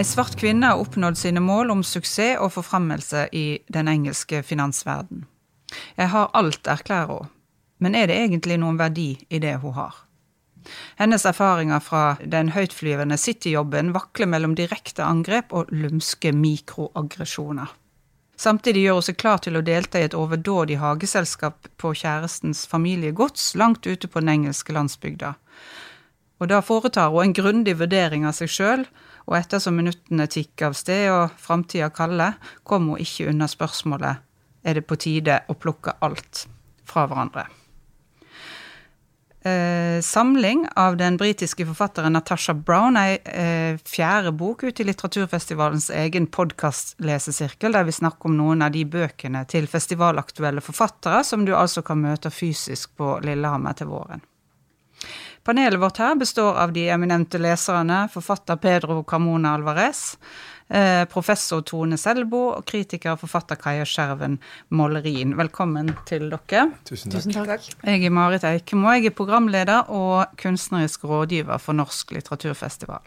Ei svart kvinne har oppnådd sine mål om suksess og forfremmelse i den engelske finansverden. Jeg har alt, erklærer hun, men er det egentlig noen verdi i det hun har? Hennes erfaringer fra den høytflyvende City-jobben vakler mellom direkte angrep og lumske mikroaggresjoner. Samtidig gjør hun seg klar til å delta i et overdådig hageselskap på kjærestens familiegods langt ute på den engelske landsbygda. Og da foretar hun en grundig vurdering av seg sjøl, og ettersom minuttene tikker av sted og framtida kaller, kom hun ikke unna spørsmålet er det på tide å plukke alt fra hverandre. Eh, samling av den britiske forfatteren Natasha Brown, ei eh, fjerde bok ut i litteraturfestivalens egen podkastlesesirkel, der vi snakker om noen av de bøkene til festivalaktuelle forfattere som du altså kan møte fysisk på Lillehammer til våren. Panelet vårt her består av de eminente leserne, forfatter Pedro Carmona Alvarez, eh, professor Tone Selbo og kritiker og forfatter Kaja Skjerven Målerin. Velkommen til dere. Tusen takk. Tusen takk. Jeg er Marit Eikemo. Jeg er programleder og kunstnerisk rådgiver for Norsk litteraturfestival.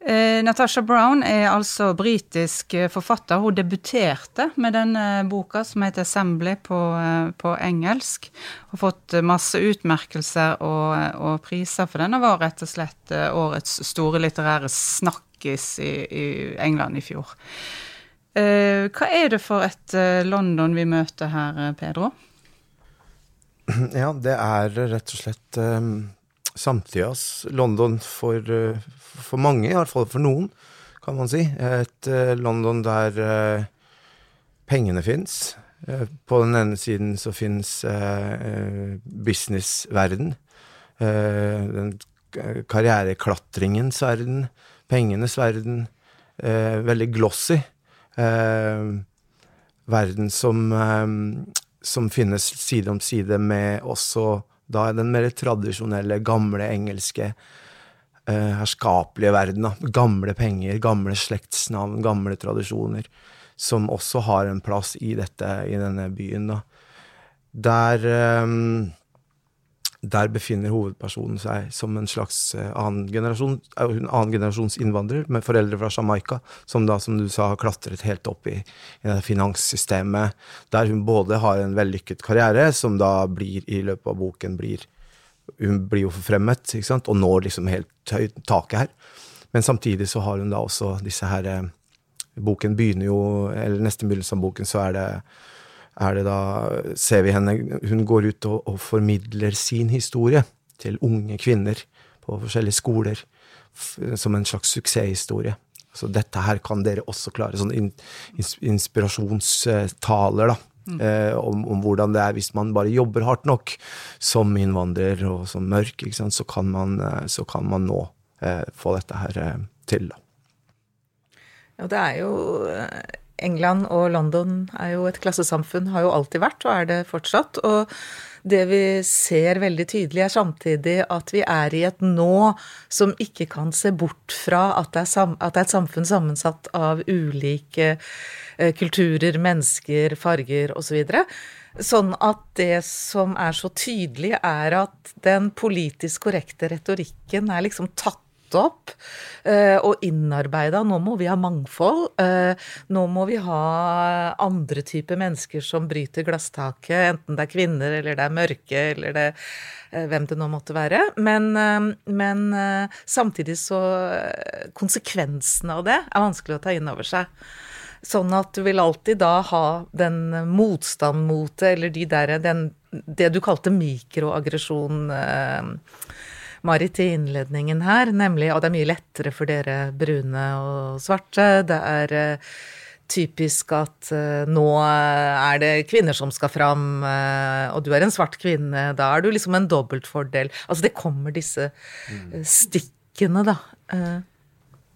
Eh, Natasha Brown er altså britisk eh, forfatter. Hun debuterte med denne boka som heter 'Assembly' på, eh, på engelsk. Har fått masse utmerkelser og, og, priser for den, og var rett og slett årets store litterære snakkis i, i England i fjor. Hva er det for et London vi møter her, Pedro? Ja, det er rett og slett um samtidas London for, eh, for mange, i hvert fall for noen, kan man si. Et uh, London der uh, pengene fins. Uh, på den ene siden så fins businessverden. den karriereklatringens verden. Pengenes verden. veldig glossy. verden som, som finnes side om side med også da den mer tradisjonelle, gamle engelske eh, herskapelige verden. Da. Gamle penger, gamle slektsnavn, gamle tradisjoner. Som også har en plass i, dette, i denne byen. Da. Der eh, der befinner hovedpersonen seg som en slags eh, annen generasjon, med foreldre fra Jamaica, som da, som du sa, har klatret helt opp i, i det finanssystemet, der hun både har en vellykket karriere, som da blir i løpet av boken blir Hun blir jo forfremmet, ikke sant, og når liksom helt høyt taket her. Men samtidig så har hun da også disse her eh, Boken begynner jo, eller neste begynnelse av boken, så er det er det da Ser vi henne Hun går ut og, og formidler sin historie til unge kvinner på forskjellige skoler som en slags suksesshistorie. Så dette her kan dere også klare. Sånne in, inspirasjonstaler, da. Eh, om, om, hvordan det er hvis man bare jobber hardt nok som innvandrer og som mørk, så kan, man, eh, så, kan man, nå eh, få dette her eh, til. Ja, det er jo eh, England og London er jo et klassesamfunn, har jo alltid vært og er det fortsatt. Og det vi ser veldig tydelig, er samtidig at vi er i et nå som ikke kan se bort fra at det er, at det er et samfunn sammensatt av ulike eh, kulturer, mennesker, farger osv. Så sånn at det som er så tydelig, er at den politisk korrekte retorikken er liksom tatt opp eh, og innarbeida. Nå må vi ha mangfold. Eh, nå må vi ha andre typer mennesker som bryter glasstaket, enten det er kvinner eller det er mørke eller det eh, hvem det nå måtte være. Men, men samtidig så Konsekvensene av det er vanskelig å ta inn over seg. Sånn at du vil alltid da ha den motstand mot det, eller de der, den, det du kalte mikroaggresjon. Eh, Marit i innledningen her, nemlig at det er mye lettere for dere brune og svarte. Det er uh, typisk at uh, nå er det kvinner som skal fram, og du er en svart kvinne. Da er du liksom en dobbeltfordel. Altså det kommer disse stikkene, da.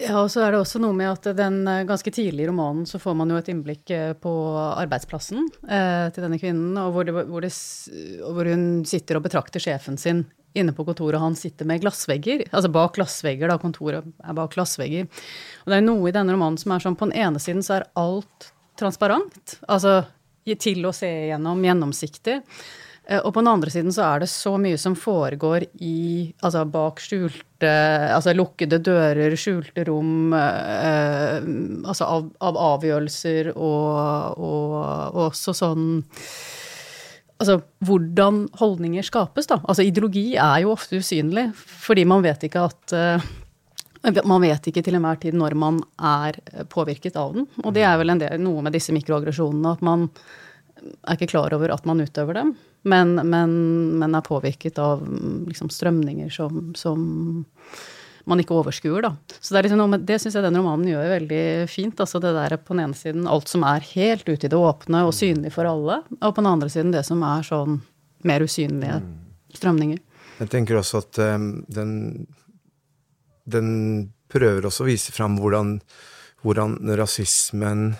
Ja, og så er det også noe med at den ganske tidlig i romanen så får man jo et innblikk på arbeidsplassen eh, til denne kvinnen, og hvor, det, hvor, det, hvor, hun sitter og betrakter sjefen sin inne på kontoret han sitter med glassvegger. Altså bak glassvegger, da. Kontoret er bak glassvegger. Og det er noe i denne romanen som er sånn På den ene siden så er alt transparent. Altså til å se igjennom, gjennomsiktig. Eh, og på den andre siden så er det så mye som foregår i Altså bak skjulte Altså lukkede dører, skjulte rom, eh, altså av, av avgjørelser og, og, og, også sånn Altså hvordan holdninger skapes, da. Altså ideologi er jo ofte usynlig, fordi man vet ikke at uh, man vet ikke til enhver tid når man er påvirket av den. Og det er vel del, noe med disse mikroaggresjonene, at man er ikke klar over at man utøver dem, men, men, men er påvirket av liksom, strømninger som, som, man ikke overskuer, da. Så det, liksom det syns jeg den romanen gjør veldig fint. Altså det der på den ene siden alt som er helt ute i det åpne og synlig for alle, og på den andre siden det som er sånn mer usynlige mm. strømninger. Jeg tenker også at um, den den prøver også å vise fram hvordan, hvordan rasismen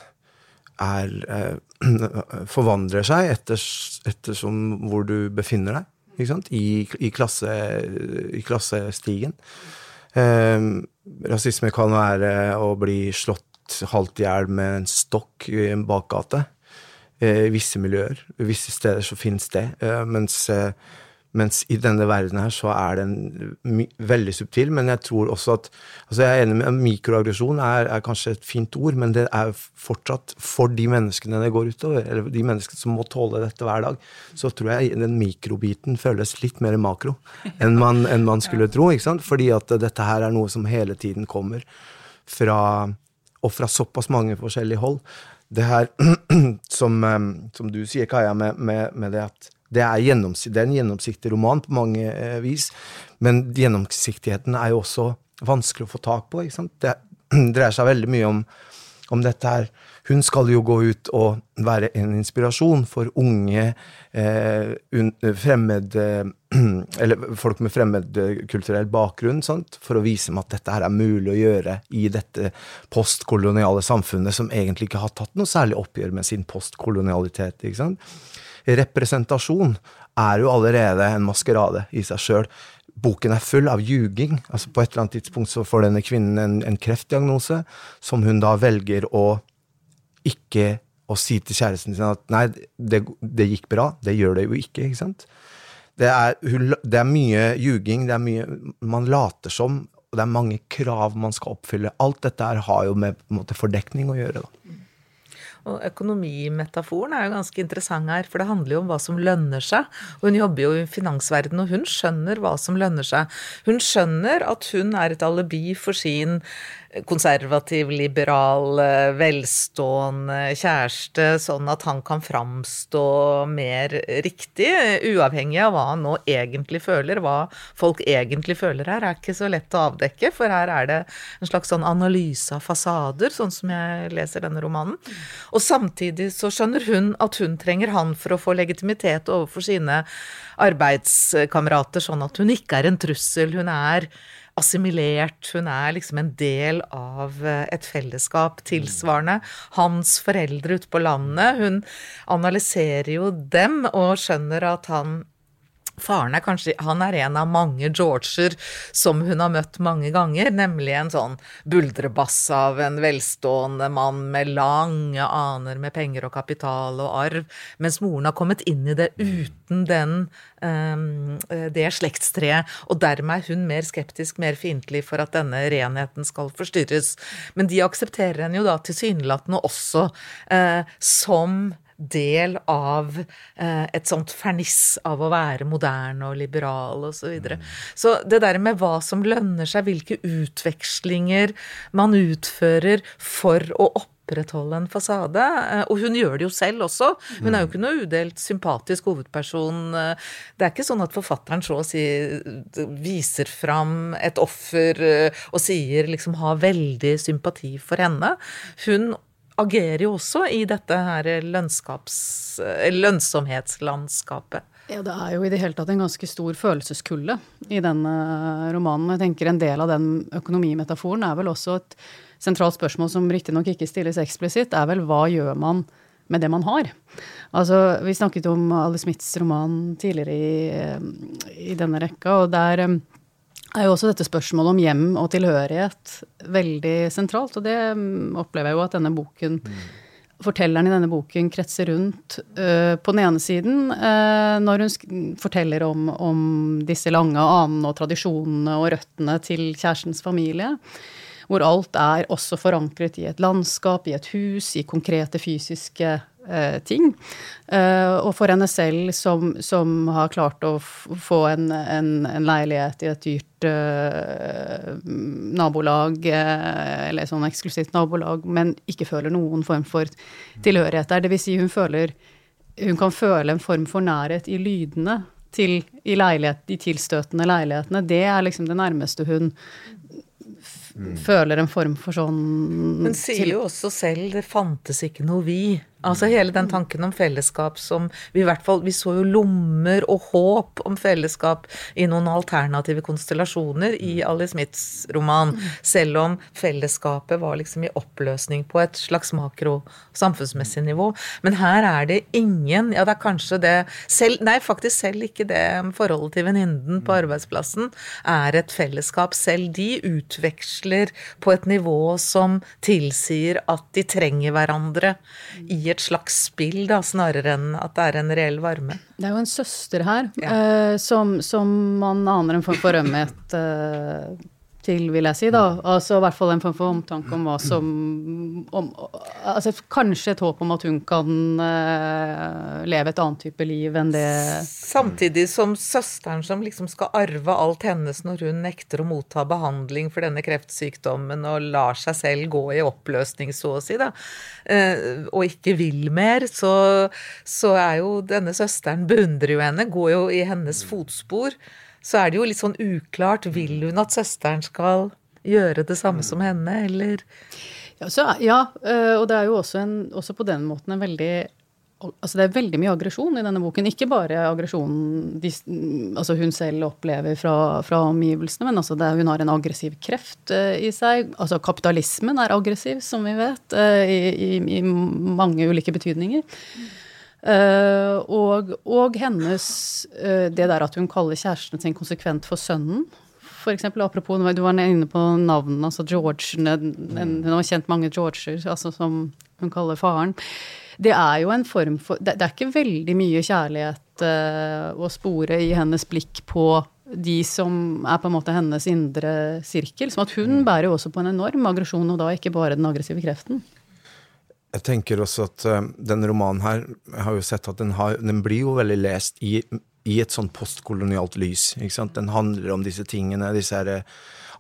er eh, forvandler seg etter, ettersom hvor du befinner deg. Ikke sant? I, i, klasse, i klassestigen. Eh, rasisme kan være å bli slått halvt i hjel med en stokk i en bakgate. Eh, I visse miljøer. Visse steder så finnes det. Eh, mens eh, mens i denne verden her så er den veldig subtil, men jeg tror også at altså Jeg er enig med mikroaggresjon er, er, kanskje et fint ord, men det er fortsatt for de menneskene det går utover, eller de menneskene som må tåle dette hver dag, så tror jeg den mikrobiten føles litt mer makro enn man, enn man skulle tro. ikke sant? Fordi at dette her er noe som hele tiden kommer fra Og fra såpass mange forskjellige hold. Det her som, eh, som du sier, Kaja, med, med, med det at det er, det er, en gjennomsiktig roman på mange eh, vis, men gjennomsiktigheten er jo også vanskelig å få tak på. ikke sant? Det dreier seg veldig mye om, om dette her. Hun skal jo gå ut og være en inspirasjon for unge eh, un, fremmed eh, Eller folk med fremmedkulturell bakgrunn, sant? for å vise dem at dette her er mulig å gjøre i dette postkoloniale samfunnet, som egentlig ikke har tatt noe særlig oppgjør med sin postkolonialitet. ikke sant? Representasjon er jo allerede en maskerade i seg sjøl. Boken er full av ljuging. Altså på et eller annet tidspunkt så får denne kvinnen en, en kreftdiagnose, som hun da velger å ikke å si til kjæresten sin at nei, det, det gikk bra. Det gjør det jo ikke. ikke sant? Det er, det er mye ljuging, det er mye Man later som, og det er mange krav man skal oppfylle. Alt dette her har jo med måte, fordekning å gjøre. da. Og økonomimetaforen er jo ganske interessant her, for det handler jo om hva som lønner seg. Og hun jobber jo i finansverdenen, og hun skjønner hva som lønner seg. Hun skjønner at hun er et alibi for sin konservativ, liberal, eh, velstående kjæreste, sånn at han kan framstå mer riktig, uavhengig av hva han nå egentlig føler. Hva folk egentlig føler her, er ikke så lett å avdekke, for her er det en slags sånn analyse av fasader, sånn som jeg leser denne romanen. Og samtidig så skjønner hun at hun trenger han for å få legitimitet overfor sine arbeidskamerater, sånn at hun ikke er en trussel. Hun er assimilert. Hun er liksom en del av eh, et fellesskap tilsvarende. Hans foreldre ute på landet, hun analyserer jo dem og skjønner at han Faren er kanskje Han er en av mange Georger som hun har møtt mange ganger, nemlig en sånn buldrebass av en velstående mann med lange aner med penger og kapital og arv, mens moren har kommet inn i det uten den, um, det slektstreet. Og dermed er hun mer skeptisk, mer fiendtlig for at denne renheten skal forstyrres. Men de aksepterer henne jo da tilsynelatende også uh, som del av eh, et sånt ferniss av å være moderne og liberal osv. Så, videre. Mm. så det der med hva som lønner seg, hvilke utvekslinger man utfører for å opprettholde en fasade. Eh, og hun gjør det jo selv også. Hun er jo mm. ikke noe udelt sympatisk hovedperson. Eh, det er ikke sånn at forfatteren så å si viser fram et offer og sier liksom ha veldig sympati for henne. Hun agerer jo også i dette her lønnsomhetslandskapet. Ja, det er jo i det hele tatt en ganske stor følelseskulde i denne romanen. Jeg tenker En del av den økonomimetaforen er vel også et sentralt spørsmål som riktignok ikke stilles eksplisitt, er vel hva gjør man med det man har? Altså, Vi snakket om Alice Smiths roman tidligere i, i denne rekka, og der er jo også dette spørsmålet om hjem og tilhørighet veldig sentralt. Og det mm, opplever jeg jo at denne boken fortelleren i denne boken kretser rundt. Uh, på den ene siden, uh, når hun forteller om, om, disse lange anene og tradisjonene og røttene til kjærestens familie, hvor alt er også forankret i et landskap, i et hus, i konkrete fysiske ting. og for henne selv, som, som har klart å få en, en, en, leilighet i et dyrt nabolag, eller sånn eksklusivt nabolag, men ikke føler noen form for tilhørighet der. Dvs. Si hun føler Hun kan føle en form for nærhet i lydene til, i leilighet, de tilstøtende leilighetene. Det er liksom det nærmeste hun mm. føler en form for sånn Hun sier jo også selv 'det fantes ikke noe vi'. Altså hele den tanken om fellesskap som vi i hvert fall Vi så jo lommer og håp om fellesskap i noen alternative konstellasjoner i Ali Smiths roman. Selv om fellesskapet var liksom i oppløsning på et slags makro samfunnsmessig nivå. Men her er det ingen Ja, det er kanskje det selv, Nei, faktisk selv ikke det forholdet til venninnen på arbeidsplassen er et fellesskap. Selv de utveksler på et nivå som tilsier at de trenger hverandre i et slags spill, da, snarere enn at det er en reell varme. Det er jo en søster her ja. uh, som, som, man aner en form for ømhet uh, til, vil jeg si, da. Altså i hvert fall en form for omtanke om hva som om, altså, Kanskje et håp om at hun kan uh, leve et annet type liv enn det Samtidig som søsteren som liksom skal arve alt hennes når hun nekter å motta behandling for denne kreftsykdommen og lar seg selv gå i oppløsning, så å si, da, uh, og ikke vil mer, så, så er jo denne søsteren beundrer jo henne, går jo i hennes fotspor så er det jo litt sånn uklart. Vil hun at søsteren skal gjøre det samme som henne, eller? Ja, så, ja eh, og det er jo også, en, også, på den måten en veldig Altså det er veldig mye aggresjon i denne boken. Ikke bare aggresjonen altså hun selv opplever fra, fra omgivelsene, men altså er, hun har en aggressiv kreft uh, i seg. Altså kapitalismen er aggressiv, som vi vet, uh, i, i, i, mange ulike betydninger. Mm. Uh, og, og, hennes uh, Det der at hun kaller kjæresten sin konsekvent for sønnen. For eksempel, apropos, du var inne på navnene, altså George Hun har kjent mange Georger, altså som hun kaller faren. Det er jo en form for Det, det er ikke veldig mye kjærlighet uh, å spore i hennes blikk på de som er på en måte hennes indre sirkel. Som at hun mm. bærer jo også på en enorm aggresjon, og da ikke bare den aggressive kreften. Jeg tenker også at uh, denne romanen her, jeg har jo sett at den, har, den blir jo veldig lest i, i et sånn postkolonialt lys. Den handler om disse tingene, disse her,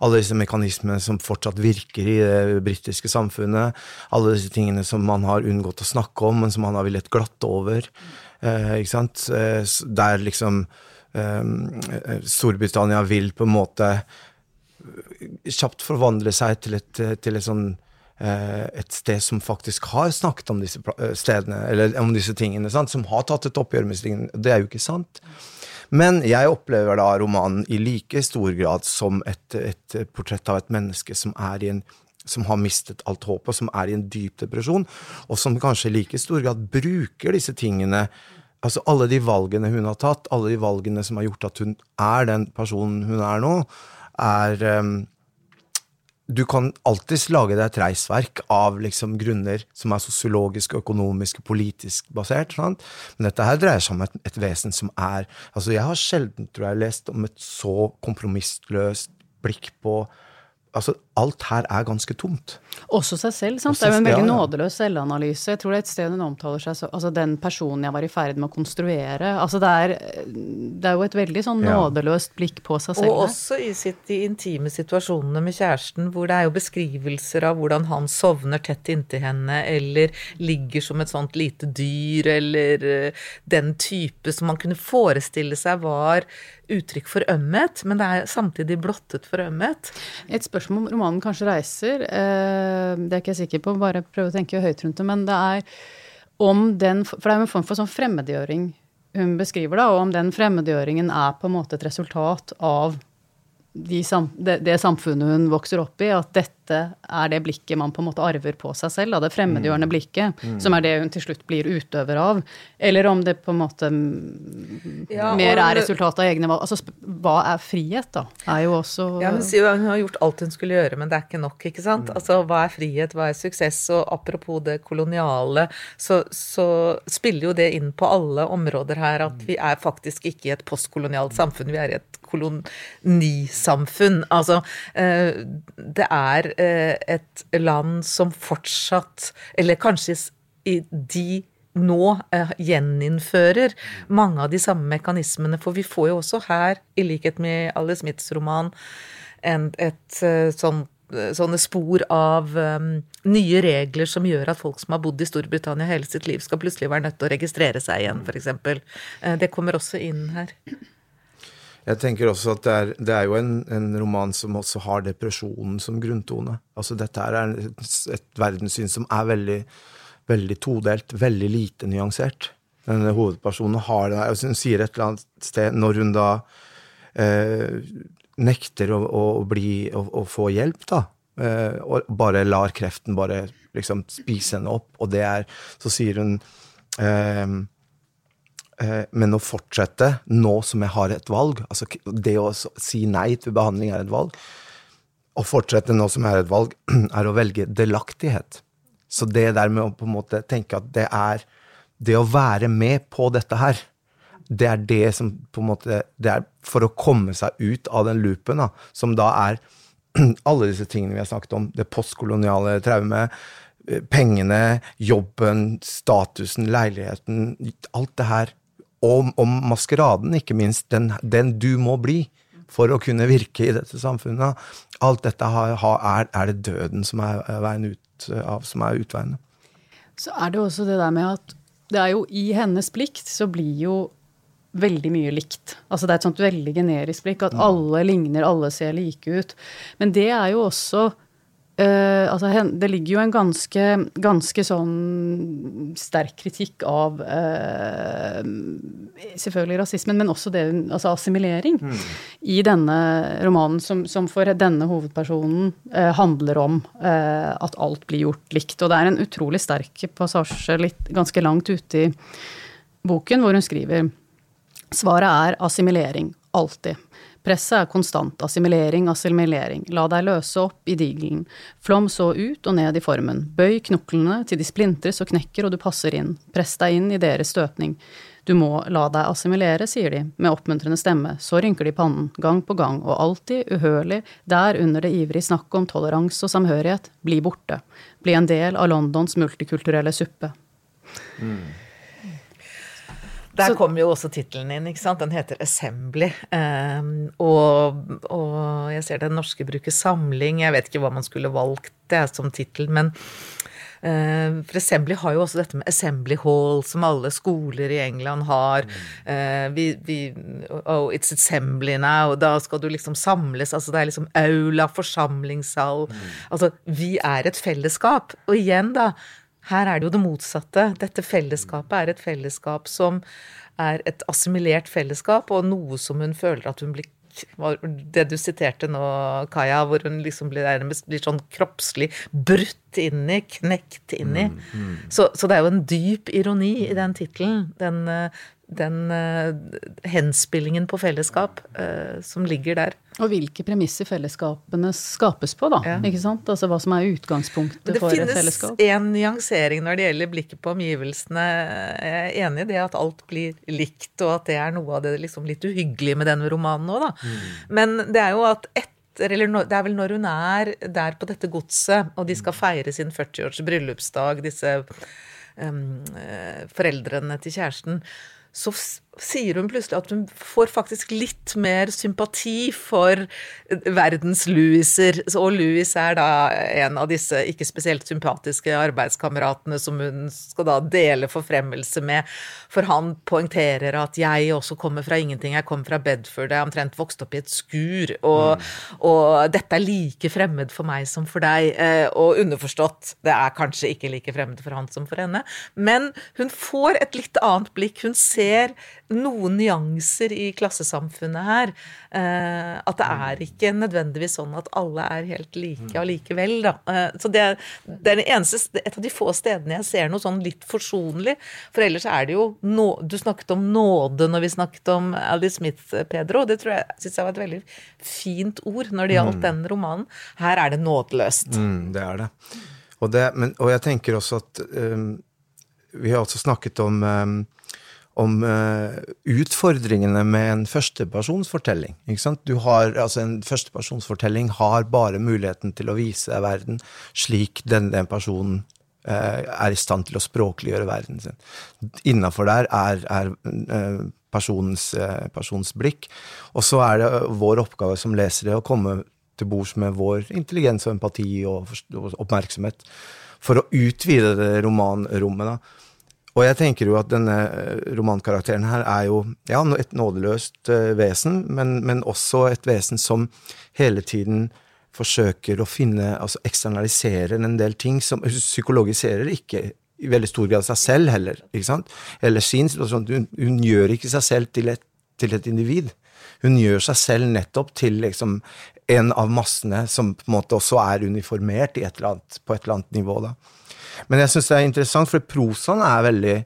alle disse mekanismene som fortsatt virker i det britiske samfunnet. Alle disse tingene som man har unngått å snakke om, men som man har villet glatte over. Uh, ikke sant? Uh, der liksom Storbritannia vil på en måte kjapt forvandle seg til et, til et sånn Eh, et sted som faktisk har snakket om disse eh, stedene, eller om disse tingene, sant? som har tatt et oppgjør med tingene. Det er jo ikke sant. Men jeg opplever da romanen i like stor grad som et, et portrett av et menneske som, en, som har mistet alt håp, og som er i en dyp depresjon, og som kanskje i like stor grad bruker disse tingene Altså alle de valgene hun har tatt, alle de valgene som har gjort at hun er den personen hun er nå, er um, du kan alltids lage deg et reisverk av liksom grunner som er sosiologisk, økonomisk, politisk basert. Sant? Men dette her dreier seg om et, et, vesen som er altså Jeg har sjelden tror jeg, lest om et så kompromissløst blikk på altså, alt her er ganske tomt. Også seg selv, sant. Også, det er jo en veldig ja, ja. nådeløs selvanalyse. Jeg tror det er et sted hun omtaler seg så Altså den personen jeg var i ferd med å konstruere. Altså det er, det er jo et veldig sånn nådeløst blikk på seg selv. Og også i sitt, de intime situasjonene med kjæresten, hvor det er jo beskrivelser av hvordan han sovner tett inntil henne, eller ligger som et sånt lite dyr, eller uh, den type som man kunne forestille seg var uttrykk for ømhet, men det er samtidig blottet for ømhet. Et spørsmål om romanen kanskje reiser, eh, det er ikke jeg sikker på, bare prøve å tenke høyt rundt det, men det er om den For det er jo en form for sånn fremmedgjøring hun beskriver, da, og om den fremmedgjøringen er på en måte et resultat av de, det, det, samfunnet hun vokser opp i, at dette dette er det blikket man på en måte arver på seg selv, da, det fremmedgjørende Mm. blikket, som er det hun til slutt blir utøver av, eller om det på en måte Ja, mer er resultatet av egne valg. Altså, hva er frihet, da? Er jo også Ja, Hun sier jo at hun har gjort alt hun skulle gjøre, men det er ikke nok. ikke sant? Altså, Hva er frihet, hva er suksess? Og apropos det koloniale, så, så spiller jo det inn på alle områder her at vi er faktisk ikke i et postkolonialt samfunn, vi er i et kolonisamfunn. Altså, eh, det er et land som fortsatt, eller kanskje de nå eh, gjeninnfører mange av de samme mekanismene. For vi får jo også her, i likhet med Alle Smiths roman, en, et eh, sånn sånne spor av um, nye regler som gjør at folk som har bodd i Storbritannia hele sitt liv, skal plutselig være nødt til å registrere seg igjen, f.eks. Uh, det kommer også inn her. Jeg tenker også at det er, det er jo en, en roman som også har depresjonen som grunntone. Altså dette er et, et verdenssyn som er veldig, veldig todelt, veldig lite nyansert. Denne hovedpersonen har det. Altså hun sier et eller annet sted, når hun da eh, nekter å, å bli å, å få hjelp, da, eh, og bare lar kreften bare liksom spise henne opp, og det er Så sier hun eh, Men å fortsette nå som jeg har et valg, altså det å si nei til behandling er et valg, å fortsette nå som jeg har et valg, er å velge delaktighet. Så det der med å på en måte tenke at det er det å være med på dette her, det er det som på en måte Det er for å komme seg ut av den loopen, da, som da er alle disse tingene vi har snakket om, det postkoloniale traumet, eh, pengene, jobben, statusen, leiligheten, alt det her. Og, om maskeraden, ikke minst. Den, den du må bli for å kunne virke i dette samfunnet. Alt dette har, er, er det døden som er, er veien ut av, som er utveiene. Så er det også det der med at det er jo i hennes plikt så blir jo veldig mye likt. Altså det er et sånt veldig generisk blikk, at alle ligner, alle ser like ut. Men det er jo også eh, altså Det ligger jo en ganske, ganske sånn sterk kritikk av uh, selvfølgelig rasismen, men også det, altså assimilering i denne romanen, som, som for denne hovedpersonen uh, handler om at alt blir gjort likt. Og det er en utrolig sterk passasje litt, ganske langt ute i boken, hvor hun skriver Svaret er assimilering. Alltid. Presset er konstant. Assimilering, assimilering. La deg løse opp i digelen. Flom så ut og ned i formen. Bøy knoklene til de splintres og knekker og du passer inn. Press deg inn i deres støpning. Du må la deg assimilere, sier de, med oppmuntrende stemme. Så rynker de pannen, gang på gang, og alltid, uhørlig, der under det ivrige snakket om toleranse og samhørighet, bli borte. Bli en del av Londons multikulturelle suppe. Der Så- kommer jo også tittelen inn, ikke sant. Den heter Assembly. Um, og, og jeg ser den norske bruker samling. Jeg vet ikke hva man skulle valgt det som tittel, men uh, for Assembly har jo også dette med Assembly Hall, som alle skoler i England har. Uh, vi, vi Oh, it's assembly now. Da skal du liksom samles. Altså det er liksom aula, forsamlingssal. Altså, vi er et fellesskap. Og igjen, da. Her er det jo det motsatte. Dette fellesskapet er et fellesskap som er et assimilert fellesskap, og noe som hun føler at hun blir det du siterte nå, Kaja, hvor hun liksom blir, nærmest blir sånn kroppslig brutt inn i, knekt inn i. Så, så det er jo en dyp ironi i den tittelen. Den, eh, den uh, henspillingen på fellesskap uh, som ligger der. Og hvilke premisser fellesskapene skapes på, da. Ja. ikke sant? Altså hva som er utgangspunktet Det for et finnes en nyansering når det gjelder blikket på omgivelsene. Jeg er enig i det at alt blir likt, og at det er noe av det liksom litt uhyggelige med denne romanen òg, da. Men det er jo at etter eller det er vel når hun er der på dette godset, og de skal feire sin 40-års bryllupsdag, disse um, foreldrene til kjæresten, så sier hun plutselig at hun får faktisk litt mer sympati for verdens Louiser. Og Louis er da en av disse ikke spesielt sympatiske arbeidskameratene som hun skal da dele forfremmelse med. For han poengterer at jeg også kommer fra ingenting, jeg kommer fra Bedford, jeg er omtrent vokst opp i et skur, og, og dette er like fremmed for meg som for deg. eh, Og underforstått, det er kanskje ikke like fremmed for han som for henne, men hun får et litt annet blikk. Hun ser noen nyanser i klassesamfunnet her. Eh, at det er ikke nødvendigvis sånn at alle er helt like allikevel, da. Eh, så det, det, er eneste, et av de få stedene jeg ser noe sånn litt forsonlig. For ellers er det jo nå, Du snakket om nåde når vi snakket om Alice Smith, Pedro. Det tror jeg syns jeg var et veldig fint ord når det gjaldt mm. den romanen. Her er det nådeløst. Mm, det er det. Og, det, men, og jeg tenker også at um, Vi har altså snakket om um, om uh, utfordringene med en førstepersonsfortelling. Du har, altså En førstepersonsfortelling har bare muligheten til å vise verden slik den, den personen uh, er i stand til å språkliggjøre verden sin. Innafor der er, er uh, personens, persons blikk. Og så er det vår oppgave som lesere å komme til bords med vår intelligens og empati og, og oppmerksomhet for å utvide det romanrommet. da. Og jeg tenker jo at denne eh, romankarakteren her er jo ja, et nådeløst uh, vesen, men, men, også et vesen som hele tiden forsøker å finne Altså eksternaliserer en del ting som Psykologiserer ikke i veldig stor grad seg selv heller, ikke sant? Eller sin situasjon. Hun, hun gjør ikke seg selv til et, til et individ. Hun gjør seg selv nettopp til liksom en av massene som på en måte også er uniformert et annet, på et eller annet nivå. da. Men jeg syns det er interessant, for prosaen er veldig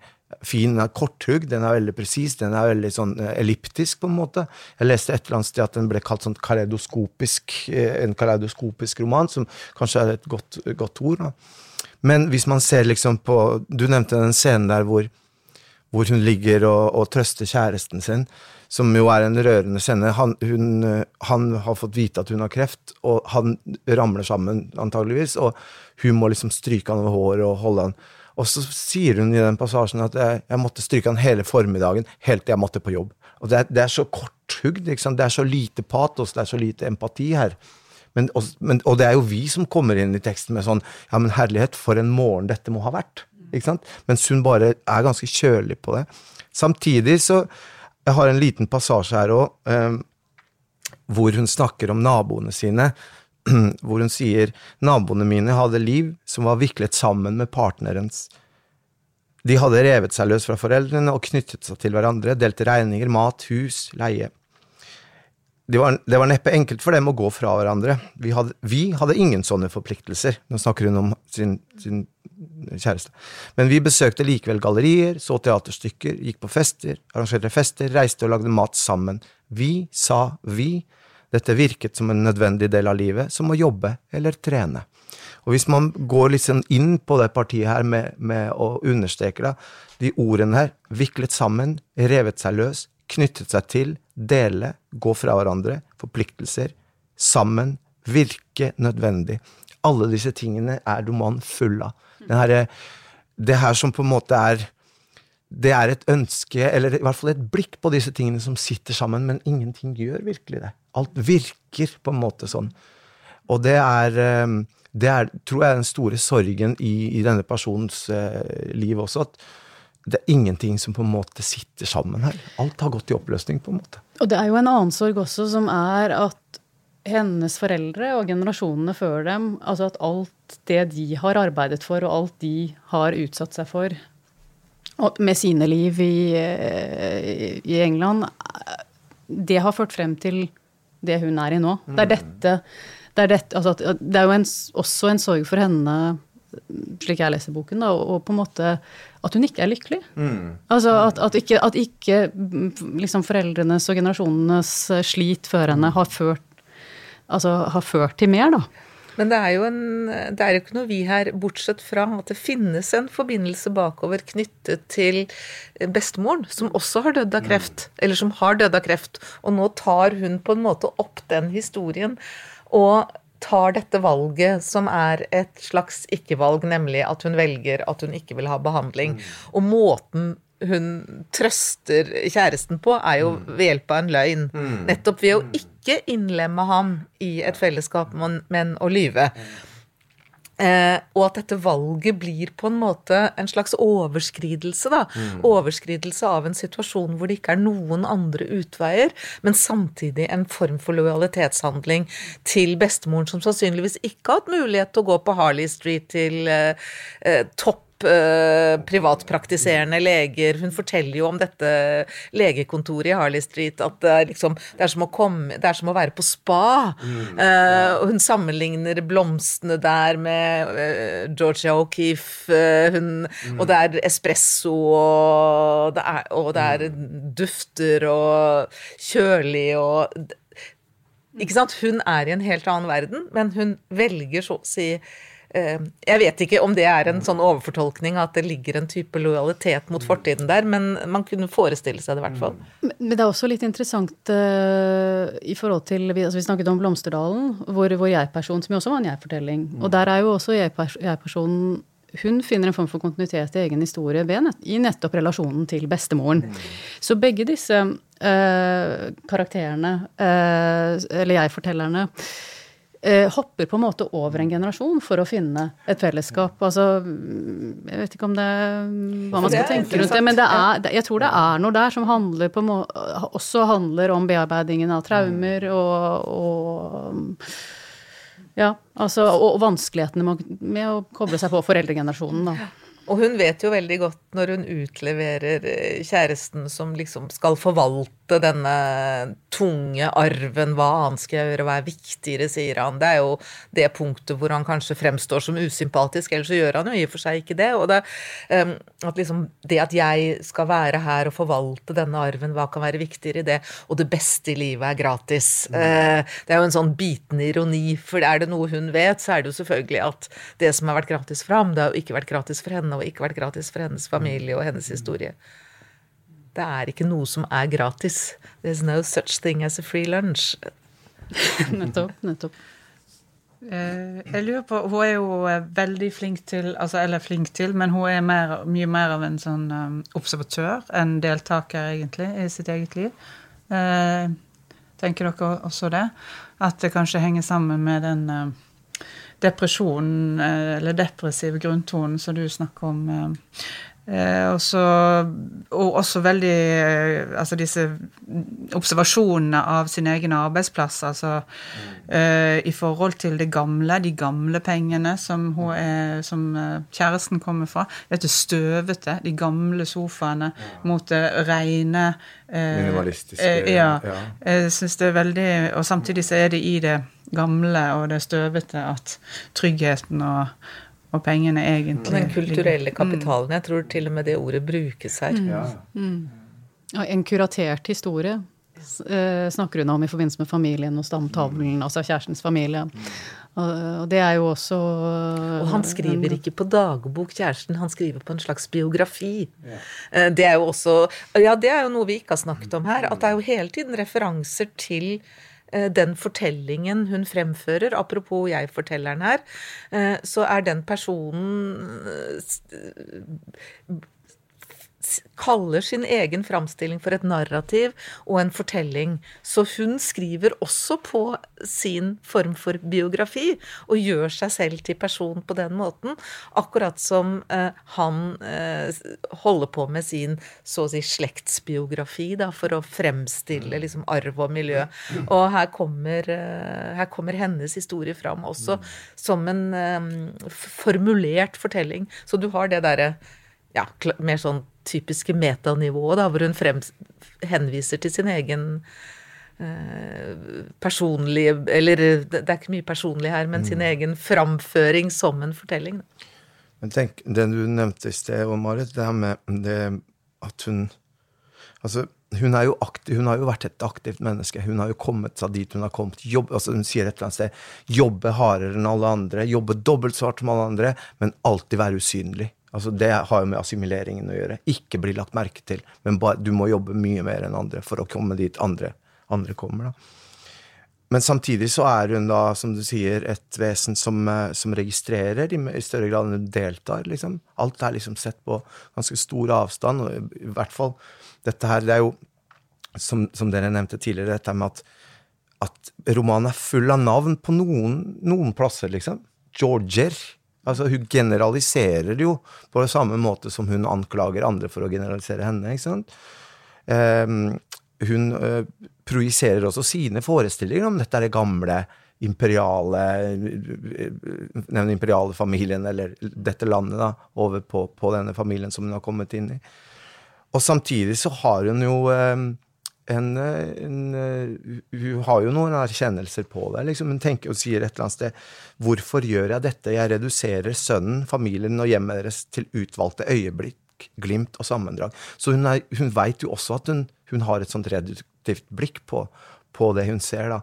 fin. Den er korthugg, den er veldig presis, den er veldig sånn eh, elliptisk, på en måte. Jeg leste et eller annet sted at den ble kalt sånn eh, en kaleidoskopisk roman, som kanskje er et godt, godt ord. da. Men hvis man ser liksom på Du nevnte den scenen der hvor, hvor hun ligger og, og trøster kjæresten sin som jo er en rørende scene. Han, hun, han, har fått vite at hun har kreft, og han ramler sammen, antageligvis, og hun må liksom stryke han over håret og holde han. Og så sier hun i den passasjen at jeg, jeg måtte stryke han hele formiddagen, helt til jeg måtte på jobb. Og det er, det er så korthugd, det er så lite patos, det er så lite empati her. Men, og, men, og, det er jo vi som kommer inn i teksten med sånn Ja, men herlighet, for en morgen dette må ha vært. Ikke sant? Mens hun bare er ganske kjølig på det. Samtidig så jeg har en liten passasje her òg, eh, hvor hun snakker om naboene sine. Hvor hun sier naboene mine hadde liv som var viklet sammen med partnerens. De hadde revet seg løs fra foreldrene og knyttet seg til hverandre, delte regninger, mat, hus, leie. Det var, det var, neppe enkelt for dem å gå fra hverandre. Vi hadde, vi hadde ingen sånne forpliktelser. Nå snakker hun om sin, sin kjæreste. Men vi besøkte likevel gallerier, så teaterstykker, gikk på fester, arrangerte fester, reiste og lagde mat sammen. Vi sa vi. Dette virket som en nødvendig del av livet, som å jobbe eller trene. Og hvis man går liksom inn på det partiet her med, med å understreke da, de ordene her, viklet sammen, revet seg løs, knyttet seg til, dele, gå fra hverandre, forpliktelser, sammen, virke nødvendig. Alle disse tingene er romanen full av. Her, det her som på en måte er Det er et ønske, eller i hvert fall et blikk på disse tingene som sitter sammen, men ingenting gjør virkelig det. Alt virker på en måte sånn. Og det er, eh, det er tror jeg, den store sorgen i, i denne personens uh, liv også. at det er ingenting som på en måte sitter sammen her. Alt har gått i oppløsning, på en måte. Og det er jo en annen sorg også, som er at hennes foreldre og generasjonene før dem, altså at alt det de har arbeidet for, og alt de har utsatt seg for med sine liv i, eh, i England, det har ført frem til det hun er i nå. Det er dette Det er, dette, altså det er jo en, også en sorg for henne, slik jeg leser boken, da, og på en måte at hun ikke er lykkelig. Mm. Altså at, at, ikke, at ikke liksom foreldrenes og generasjonenes slit før henne har ført altså, har ført til mer, da. Men det er jo en, det er jo ikke noe vi her, bortsett fra at det finnes en forbindelse bakover knyttet til bestemoren, som også har dødd av kreft. Eller som har dødd av kreft. Og nå tar hun på en måte opp den historien. Og tar dette valget, som er et slags ikke-valg, nemlig at hun velger at hun ikke vil ha behandling. Mm. Og måten hun trøster kjæresten på, er jo mm. ved hjelp av en løgn. Mm. Nettopp ved å mm. ikke innlemme ham i et fellesskap, men å lyve. Eh, og at dette valget blir på en måte en slags overskridelse, da. Mm. Overskridelse av en situasjon hvor det ikke er noen andre utveier, men samtidig en form for lojalitetshandling til bestemoren, som sannsynligvis ikke har hatt mulighet til å gå på Harley Street til eh, eh, topp opp eh, privatpraktiserende leger. Hun forteller jo om dette legekontoret i Harley Street, at det er, liksom, det er, som, å, komme, det er som å være på spa. Mm. Eh, hun sammenligner blomstene der med eh, Georgia O'Keeffe, eh, hun, mm. og det er espresso, og det er, og det er dufter og kjølig og ikke sant? Hun er i en helt annen verden, men hun velger så å si jeg vet ikke om det er en sånn overfortolkning at det ligger en type lojalitet mot fortiden der, men man kunne forestille seg det i hvert fall. Men det er også litt interessant uh, i forhold til altså Vi snakket om Blomsterdalen, hvor, hvor jeg-personen, som jo også var en jeg-fortelling. Og der er jo også jeg-personen hun finner en form for kontinuitet i egen historie i nettopp relasjonen til bestemoren. Så begge disse uh, karakterene, uh, eller jeg-fortellerne, uh, hopper på en måte over en generasjon for å finne et fellesskap. Altså, jeg vet ikke om det hva man skal tenke rundt det, men det er, jeg tror det er noe der som handler på, også handler om bearbeidingen av traumer og, og ja, altså, og, og vanskelighetene med, med, å koble seg på foreldregenerasjonen, da. Og hun vet jo veldig godt når hun utleverer eh, kjæresten som liksom skal forvalte denne tunge arven, hva annet skal jeg gjøre, hva er viktigere, sier han. Det er jo det punktet hvor han kanskje fremstår som usympatisk, ellers så gjør han jo i og for seg ikke det. Og det, um, at liksom, det at jeg skal være her og forvalte denne arven, hva kan være viktigere i det? Og det beste i livet er gratis. Mm. Uh, det er jo en sånn bitende ironi, for er det noe hun vet, så er det jo selvfølgelig at det som har vært gratis for ham, det har jo ikke vært gratis for henne og ikke vært gratis for hennes familie og hennes historie. Det er ikke noe som er gratis. There's no such thing as a free lunch. nettopp. Nettopp. Uh, jeg lurer på, Hun er jo eh, veldig flink til altså Eller flink til, men hun er mer, mye mer av en sånn um, observatør enn deltaker, egentlig, i sitt eget liv. Uh, tenker dere også det? At det kanskje henger sammen med den uh, depresjonen, eller depressive grunntonen som du snakker om. Eh, også, og også veldig eh, Altså disse observasjonene av sin egen arbeidsplass. Altså eh, i forhold til det gamle, de gamle pengene som, er, som kjæresten kommer fra. Dette støvete, de gamle sofaene mot det rene eh, Minimalistiske. ja. ja. Jeg syns det er veldig Og samtidig så er det i det gamle og det støvete at tryggheten og, og pengene egentlig Den kulturelle mm. kapitalen. Jeg tror til og med det ordet brukes her. Mm. Ja. Mm. En kuratert historie eh, snakker hun om i forbindelse med familien og stamtavlen, altså kjærestens familie. Og det er jo også Og han skriver ikke på dagbok, kjæresten, han skriver på en slags biografi. Eh, det er jo også Ja, det er jo noe vi ikke har snakket om her. At det er jo hele tiden referanser til Eh, den fortellingen hun fremfører, apropos jeg-fortelleren her, eh, så er den personen eh, kaller sin egen framstilling for et narrativ og en fortelling. Så hun skriver også på sin form for biografi, og gjør seg selv til person på den måten. Akkurat som eh, han eh, holder på med sin så å si slektsbiografi da, for å fremstille liksom, arv og miljø. Og her kommer, eh, her kommer hennes historie fram også som en eh, formulert fortelling. Så du har det derre ja, mer sånn typiske metanivået, da, hvor hun frem, henviser til sin egen eh, personlige Eller det er ikke mye personlig her, men mm. sin egen framføring som en fortelling. Da. Men tenk, det du nevnte i sted, Marit, det her med det at hun Altså, hun, jo aktiv, hun har jo vært et aktivt menneske. Hun har jo kommet seg dit hun har kommet. Jobb, altså hun sier et eller annet sted jobbe hardere enn alle andre, jobbe dobbelt så hardt som alle andre, men alltid være usynlig. Altså Det har jo med assimileringen å gjøre. Ikke bli lagt merke til. Men bare, du må jobbe mye mer enn andre for å komme dit andre, andre kommer. da. Men samtidig så er hun da, som du sier, et vesen som, eh, som registrerer i, i, større grad enn hun deltar. liksom. Alt er liksom sett på ganske stor avstand. og i hvert fall dette her, Det er jo, som, som dere nevnte tidligere, dette med at, at romanen er full av navn på noen, noen plasser, liksom. Georger Altså, hun generaliserer jo på det samme måte som hun anklager andre for å generalisere henne. ikke sant? Um, hun uh, projiserer også sine forestillinger om dette er det gamle imperiale den imperiale familien, eller dette landet, da, over på, på, denne familien som hun har kommet inn i. Og samtidig så har hun jo eh, en, en, Hun har jo noen erkjennelser på det. Liksom. Hun tenker og sier et eller annet sted Hvorfor gjør jeg dette? Jeg reduserer sønnen, familien og hjemmet deres til utvalgte øyeblikk, glimt og sammendrag. Så hun, er, hun veit jo også at hun, hun, har et sånt reduktivt blikk på, på det hun ser, da.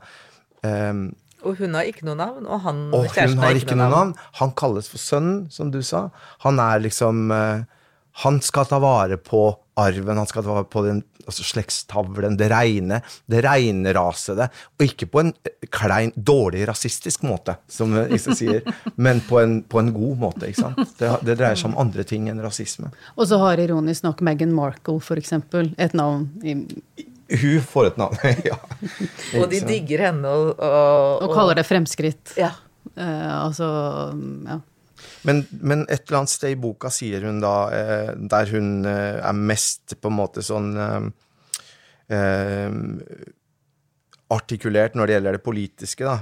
Um, og hun har ikke noe navn, og han og kjæresten har ikke, noe navn. navn. Han kalles for sønnen, som du sa. Han er liksom uh, Han skal ta vare på arven, han skal ta vare på den altså slektstavlen, det reine, det reinrasede. Og ikke på en klein, dårlig rasistisk måte, som Isse sier, men på en, på en, god måte. ikke sant? Det, det, dreier seg om andre ting enn rasisme. Og så har ironisk nok Meghan Markle, for eksempel, et navn i hun får et navn, ja. Og de digger henne og Og, og kaller det fremskritt. Ja. Uh, altså, ja. Men, men, et eller annet sted i boka sier hun da, eh, der hun eh, er mest på en måte sånn eh, artikulert når det gjelder det politiske, da.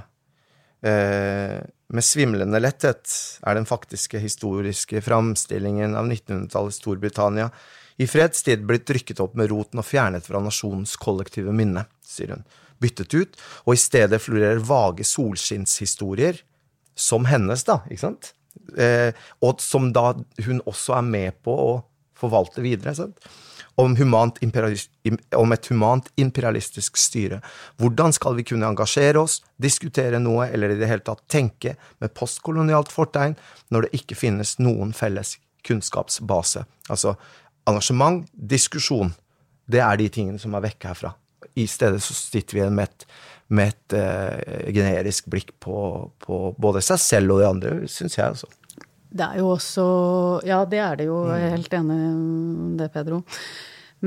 Eh, med svimlende letthet er den faktiske historiske framstillingen av 1900-tallets Storbritannia i fredstid blitt rykket opp med roten og fjernet fra nasjonens kollektive minne, sier hun. Byttet ut, og i stedet florerer vage solskinnshistorier, som hennes, da, ikke sant? Eh, og som da hun også er med på å forvalte videre. Sant? Om, om, et humant imperialistisk styre. Hvordan skal vi kunne engasjere oss, diskutere noe eller i det hele tatt tenke med postkolonialt fortegn når det ikke finnes noen felles kunnskapsbase? Altså engasjement, diskusjon, det er de tingene som er vekke herfra. I stedet så sitter vi igjen med et, med et uh, generisk blikk på, på, både seg selv og de andre, syns jeg. altså. Det er jo også Ja, det er det jo. Jeg er helt enig i det, Pedro.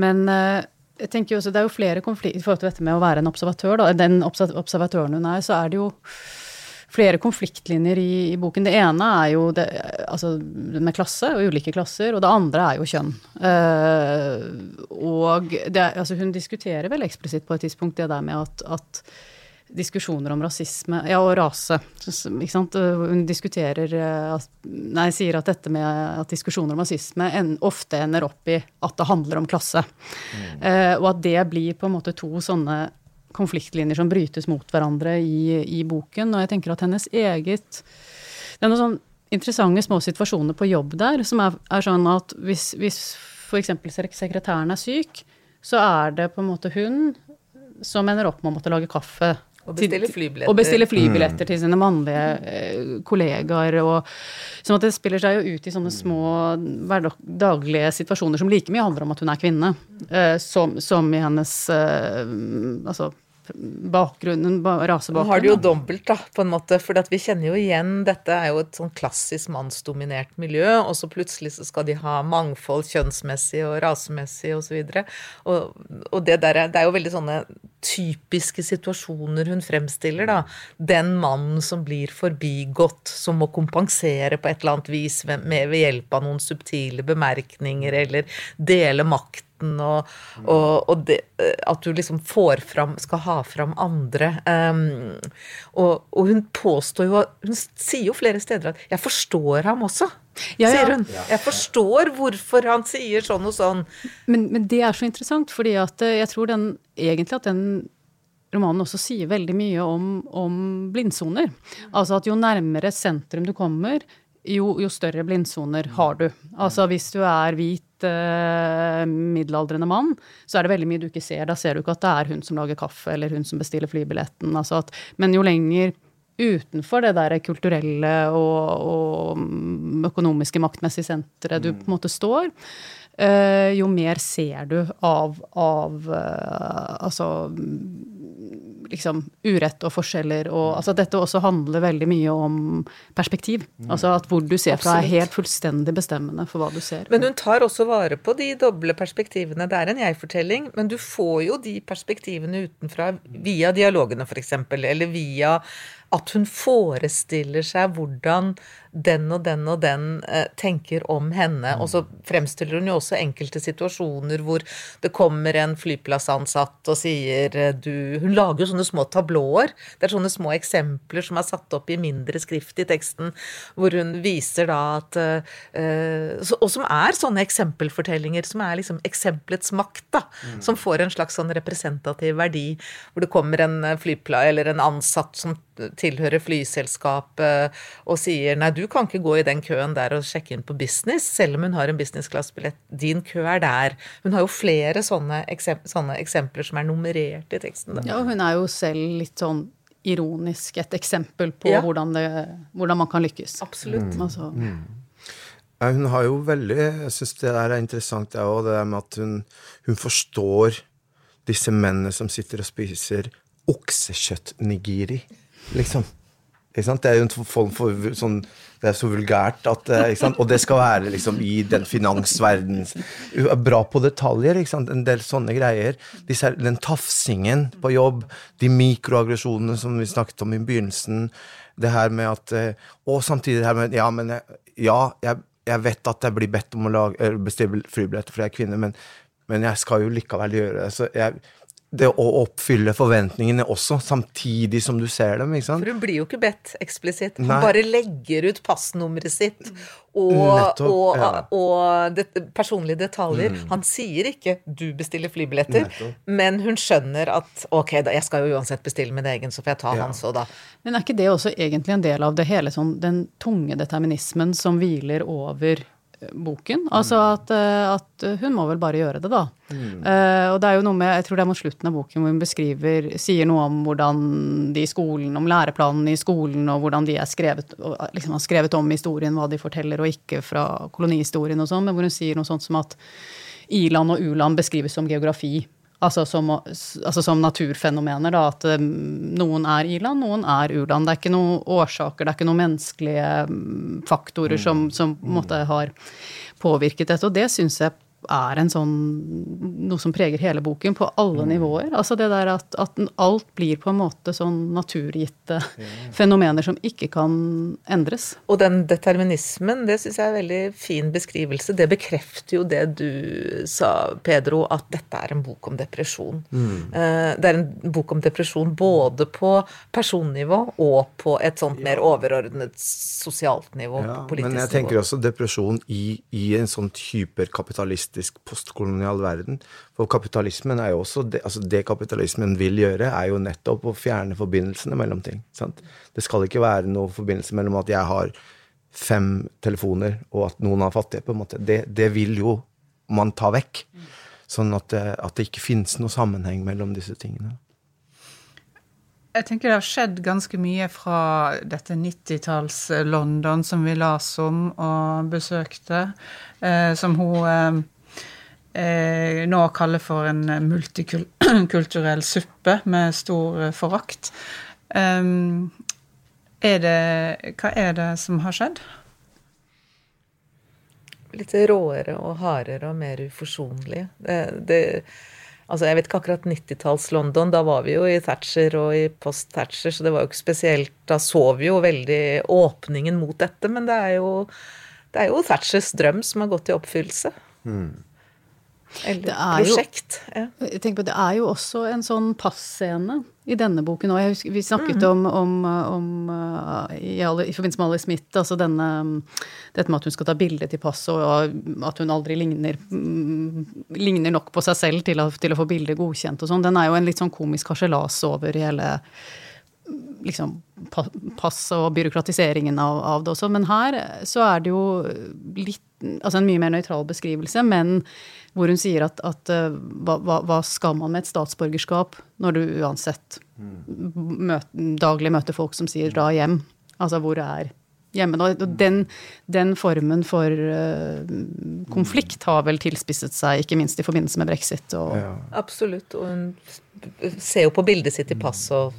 Men uh, jeg tenker jo også, det er jo flere konflikter i forhold til dette med å være en observatør. Da. Den observatøren hun er, så er det jo flere konfliktlinjer i, i, boken. Det ene er jo det, altså, med klasse og ulike klasser, og det andre er jo kjønn. Uh, og det, altså, hun diskuterer vel eksplisitt på et tidspunkt det der med at, at diskusjoner om rasisme ja, og rase. Ikke sant? Hun diskuterer eh, Nei, sier at dette med at diskusjoner om rasisme en, ofte ender opp i at det handler om klasse. Mm. Uh, og at det blir på en måte to sånne konfliktlinjer som brytes mot hverandre i, i, boken. Og jeg tenker at hennes eget Det er noen sånn interessante små situasjoner på jobb der, som er, er sånn at hvis, hvis f.eks. sekretæren er syk, så er det på en måte hun som ender opp med å måtte lage kaffe. Og bestille flybilletter. Og bestille flybilletter mm. til sine mannlige eh, kollegaer. Og, sånn at det spiller seg jo ut i sånne små daglige situasjoner som like mye handler om at hun er kvinne, eh, som, som, i hennes eh, altså bakgrunnen, rasebakgrunnen. Nå har det jo dobbelt, da, på en måte. For vi kjenner jo igjen Dette er jo et sånn klassisk mannsdominert miljø, og så plutselig så skal de ha mangfold kjønnsmessig og rasemessig osv. Og, så og, og det der er, det er jo veldig sånne typiske situasjoner hun fremstiller, da. Den mannen som blir forbigått, som må kompensere på et eller annet vis ved, ved hjelp av noen subtile bemerkninger, eller dele makt debatten, og, og, og det, at du liksom får fram Skal ha fram andre. Um, og, og, hun påstår jo Hun sier jo flere steder at 'jeg forstår ham også'. Ja, ja. sier hun. Jeg forstår hvorfor han sier sånn og sånn. Men, men det er så interessant, fordi at eh, jeg tror den, egentlig at den romanen også sier veldig mye om, om blindsoner. Altså at jo nærmere sentrum du kommer, jo, jo større blindsoner har du. Altså hvis du er hvit eh, middelaldrende mann, så er det veldig mye du ikke ser. Da ser du ikke at det er hun som lager kaffe, eller hun som bestiller flybilletten. Altså at, men jo lenger utenfor det der kulturelle og, og økonomiske maktmessige senteret du på en måte står, eh, jo mer ser du av, av eh, altså liksom urett og forskjeller og altså dette også handler veldig mye om perspektiv. Mm. Altså at hvor du ser fra er helt fullstendig bestemmende for hva du ser. Men hun tar også vare på de doble perspektivene. Det er en jeg-fortelling, men du får jo de perspektivene utenfra via dialogene f.eks., eller via at hun forestiller seg hvordan den og den og den eh, tenker om henne. Og så fremstiller hun jo også enkelte situasjoner hvor det kommer en flyplassansatt og sier eh, du Hun lager jo sånne små tablåer. Det er sånne små eksempler som er satt opp i mindre skrift i teksten, hvor hun viser da at eh, Og som er sånne eksempelfortellinger, som er liksom eksempelets makt, da. Mm. Som får en slags sånn representativ verdi. Hvor det kommer en flypla eller en ansatt som tilhører flyselskapet og sier nei, du kan ikke gå i den køen der og sjekke inn på business, selv om hun har en businessklassebillett. Din kø er der. Hun har jo flere sånne, eksempler, sånne eksempler som er nummerert i teksten. Da. Ja, hun er jo selv litt sånn ironisk et eksempel på ja. hvordan, det, hvordan, man kan lykkes. Absolutt. Mm. Altså. Mm. Ja, hun har jo veldig Jeg syns det der er interessant, det òg. Det der med at hun, hun forstår disse mennene som sitter og spiser oksekjøtt-nigiri liksom. Det er jo en form for sånn Det er så vulgært at eh, Og det skal være liksom i den finansverdenen Bra på detaljer, ikke sant? En del sånne greier. Disse, den tafsingen på jobb, de mikroaggresjonene som vi snakket om i begynnelsen. Det her med at eh, Og samtidig det her med Ja, men jeg, ja, jeg, jeg vet at jeg blir bedt om å lage, bestille flybilletter fordi jeg er kvinne, men, men jeg skal jo likevel gjøre det. Så jeg det å oppfylle forventningene også, samtidig som du ser dem. ikke sant? For hun blir jo ikke bedt eksplisitt. Hun Nei. bare legger ut passnummeret sitt og, Nettopp, og, ja. og det, personlige detaljer. Mm. Han sier ikke 'du bestiller flybilletter', Nettopp. men hun skjønner at 'ok, da, jeg skal jo uansett bestille min egen, så får jeg ta ja. hans òg, da'. Men er ikke det også egentlig en del av det hele, sånn den tunge determinismen som hviler over boken. Altså at, eh, at, hun må vel bare gjøre det, da. Mm. Uh, og det er jo noe med, jeg tror det er mot slutten av boken hvor hun beskriver, sier noe om hvordan de i skolen, om læreplanene i skolen, og hvordan de er skrevet, liksom har skrevet om historien, hva de forteller og ikke fra kolonihistorien og sånn, men hvor hun sier noe sånt som at i-land og u-land beskrives som geografi. Altså som, altså som, naturfenomener, da. At um, noen er i-land, noen er u-land. Det er ikke noen årsaker, det er ikke noen menneskelige um, faktorer mm. som, som måte har påvirket dette. Og det syns jeg er en sånn noe som preger hele boken, på alle mm. nivåer. Altså det der at, at, alt blir på en måte sånn naturgitte ja. fenomener som ikke kan endres. Og den determinismen, det syns jeg er en veldig fin beskrivelse. Det bekrefter jo det du sa, Pedro, at dette er en bok om depresjon. Mm. Eh, det er en bok om depresjon både på personnivå og på et sånt mer overordnet sosialt nivå. Ja, politisk men jeg tenker også depresjon i, i en sånn hyperkapitalist kapitalistisk postkolonial verden. For kapitalismen er jo også det, altså det kapitalismen vil gjøre, er jo nettopp å fjerne forbindelsene mellom ting. Sant? Det skal ikke være noe forbindelse mellom at jeg har fem telefoner, og at noen er fattige. på en måte. Det, det vil jo man ta vekk. Sånn at det, at det ikke finnes noe sammenheng mellom disse tingene. Jeg tenker det har skjedd ganske mye fra dette 90-talls-London som vi las om og besøkte, eh, som hun eh, eh, nå kaller for en multikulturell suppe med stor eh, forakt. Um, er det, hva er det som har skjedd? Litt råere og hardere og mer uforsonlig. Det, det, altså jeg vet ikke akkurat 90-talls-London. Da var vi jo i Thatcher og i post-Thatcher, så det var jo ikke spesielt Da så vi jo veldig åpningen mot dette, men det er jo, det er jo Thatchers drøm som har gått i oppfyllelse. Mm. Eller prosjekt. Jo, jeg tenker på, Det er jo også en sånn passcene i denne boken òg. Vi snakket mm. om, om, om uh, i, alle, i, forbindelse med Alice Smith, altså denne, dette med at hun skal ta bilde til passet, og at hun aldri ligner, mm, ligner nok på seg selv til å, til å få bildet godkjent og sånn. Den er jo en litt sånn komisk harselas over hele liksom pass og byråkratiseringen av, av, det også. Men her så er det jo litt Altså en mye mer nøytral beskrivelse, men hvor hun sier at, at eh, hva, hva, skal man med et statsborgerskap når du uansett møter, daglig møter folk som sier 'dra hjem'? Altså hvor er hjemme? Og den, den formen for uh, konflikt har vel tilspisset seg, ikke minst i forbindelse med brexit. Og ja. Absolutt. Og hun ser jo på bildet sitt i pass og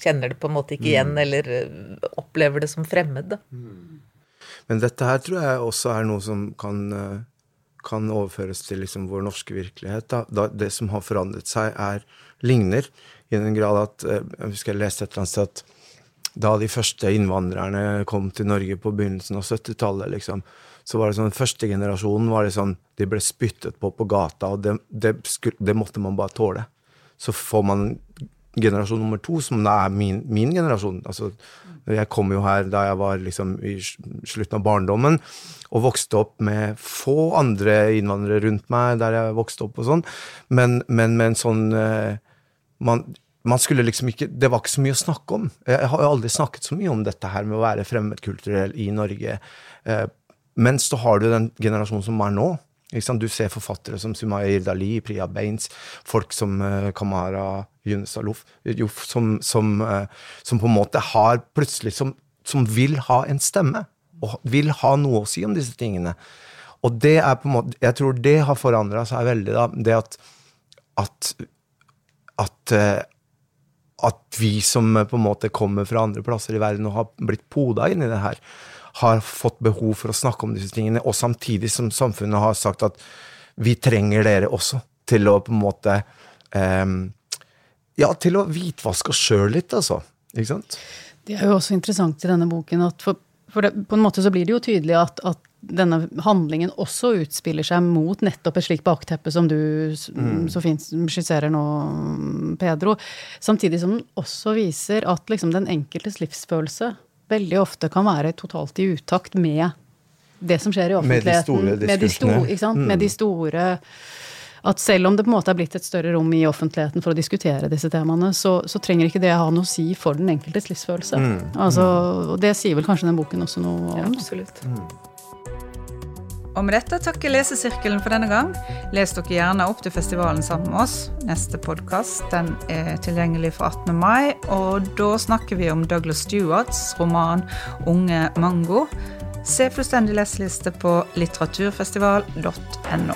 kjenner det på en måte ikke igjen, mm. eller eh, opplever det som fremmed. Da. Men dette her tror jeg også er noe som kan kan overføres til liksom vår norske virkelighet. Da. Da det som har forandret seg, er ligner i den grad at eh, Jeg husker jeg leste et eller annet sted at da de første innvandrerne kom til Norge på begynnelsen av 70-tallet, liksom, så var det sånn, Første generasjonen var sånn, de ble spyttet på på gata, og det, det, skulle, det måtte man bare tåle. Så får man generasjon nummer to, som da er min, min generasjon. altså Jeg kom jo her da jeg var liksom i slutten av barndommen, og vokste opp med få andre innvandrere rundt meg der jeg vokste opp og sånn, men, men med en sånn uh, man, man skulle liksom ikke, Det var ikke så mye å snakke om. Jeg har jo aldri snakket så mye om dette her med å være fremmedkulturell i Norge. Mens men så har du den generasjonen som er nå. Du ser forfattere som Sumaya Irdali, Priya Baines, folk som uh, Kamara Yunus Alouf, som, som, uh, som, på en måte har plutselig som, som, vil ha en stemme, og vil ha noe å si om disse tingene. Og det er på en måte, jeg tror det har forandra seg veldig, da. Det at, at, at uh, at vi som på en måte kommer fra andre plasser i verden og har blitt poda inn i det her, har fått behov for å snakke om disse tingene, og samtidig som samfunnet har sagt at vi trenger dere også til å på en måte um, Ja, til å hvitvaske oss sjøl litt, altså. Ikke sant? Det er jo også interessant i denne boken at for, for det, på en måte så blir det jo tydelig at, at denne handlingen også utspiller seg mot nettopp et slikt bakteppe som du mm. så fint skisserer nå, Pedro. Samtidig som den også viser at liksom den enkeltes livsfølelse veldig ofte kan være totalt i utakt med det som skjer i offentligheten. Med de store diskursene. Med de, mm. med de store At selv om det på en måte er blitt et større rom i offentligheten for å diskutere disse temaene, så, så trenger ikke det ha noe å si for den enkeltes livsfølelse. Mm. Altså, og det sier vel kanskje den boken også noe om. Ja, absolutt. Mm. Og med dette takker Lesesirkelen for denne gang. Les dere gjerne opp til festivalen sammen med oss. Neste podkast er tilgjengelig for 18. mai, og da snakker vi om Douglas Stewarts roman 'Unge Mango'. Se fullstendig leseliste på litteraturfestival.no.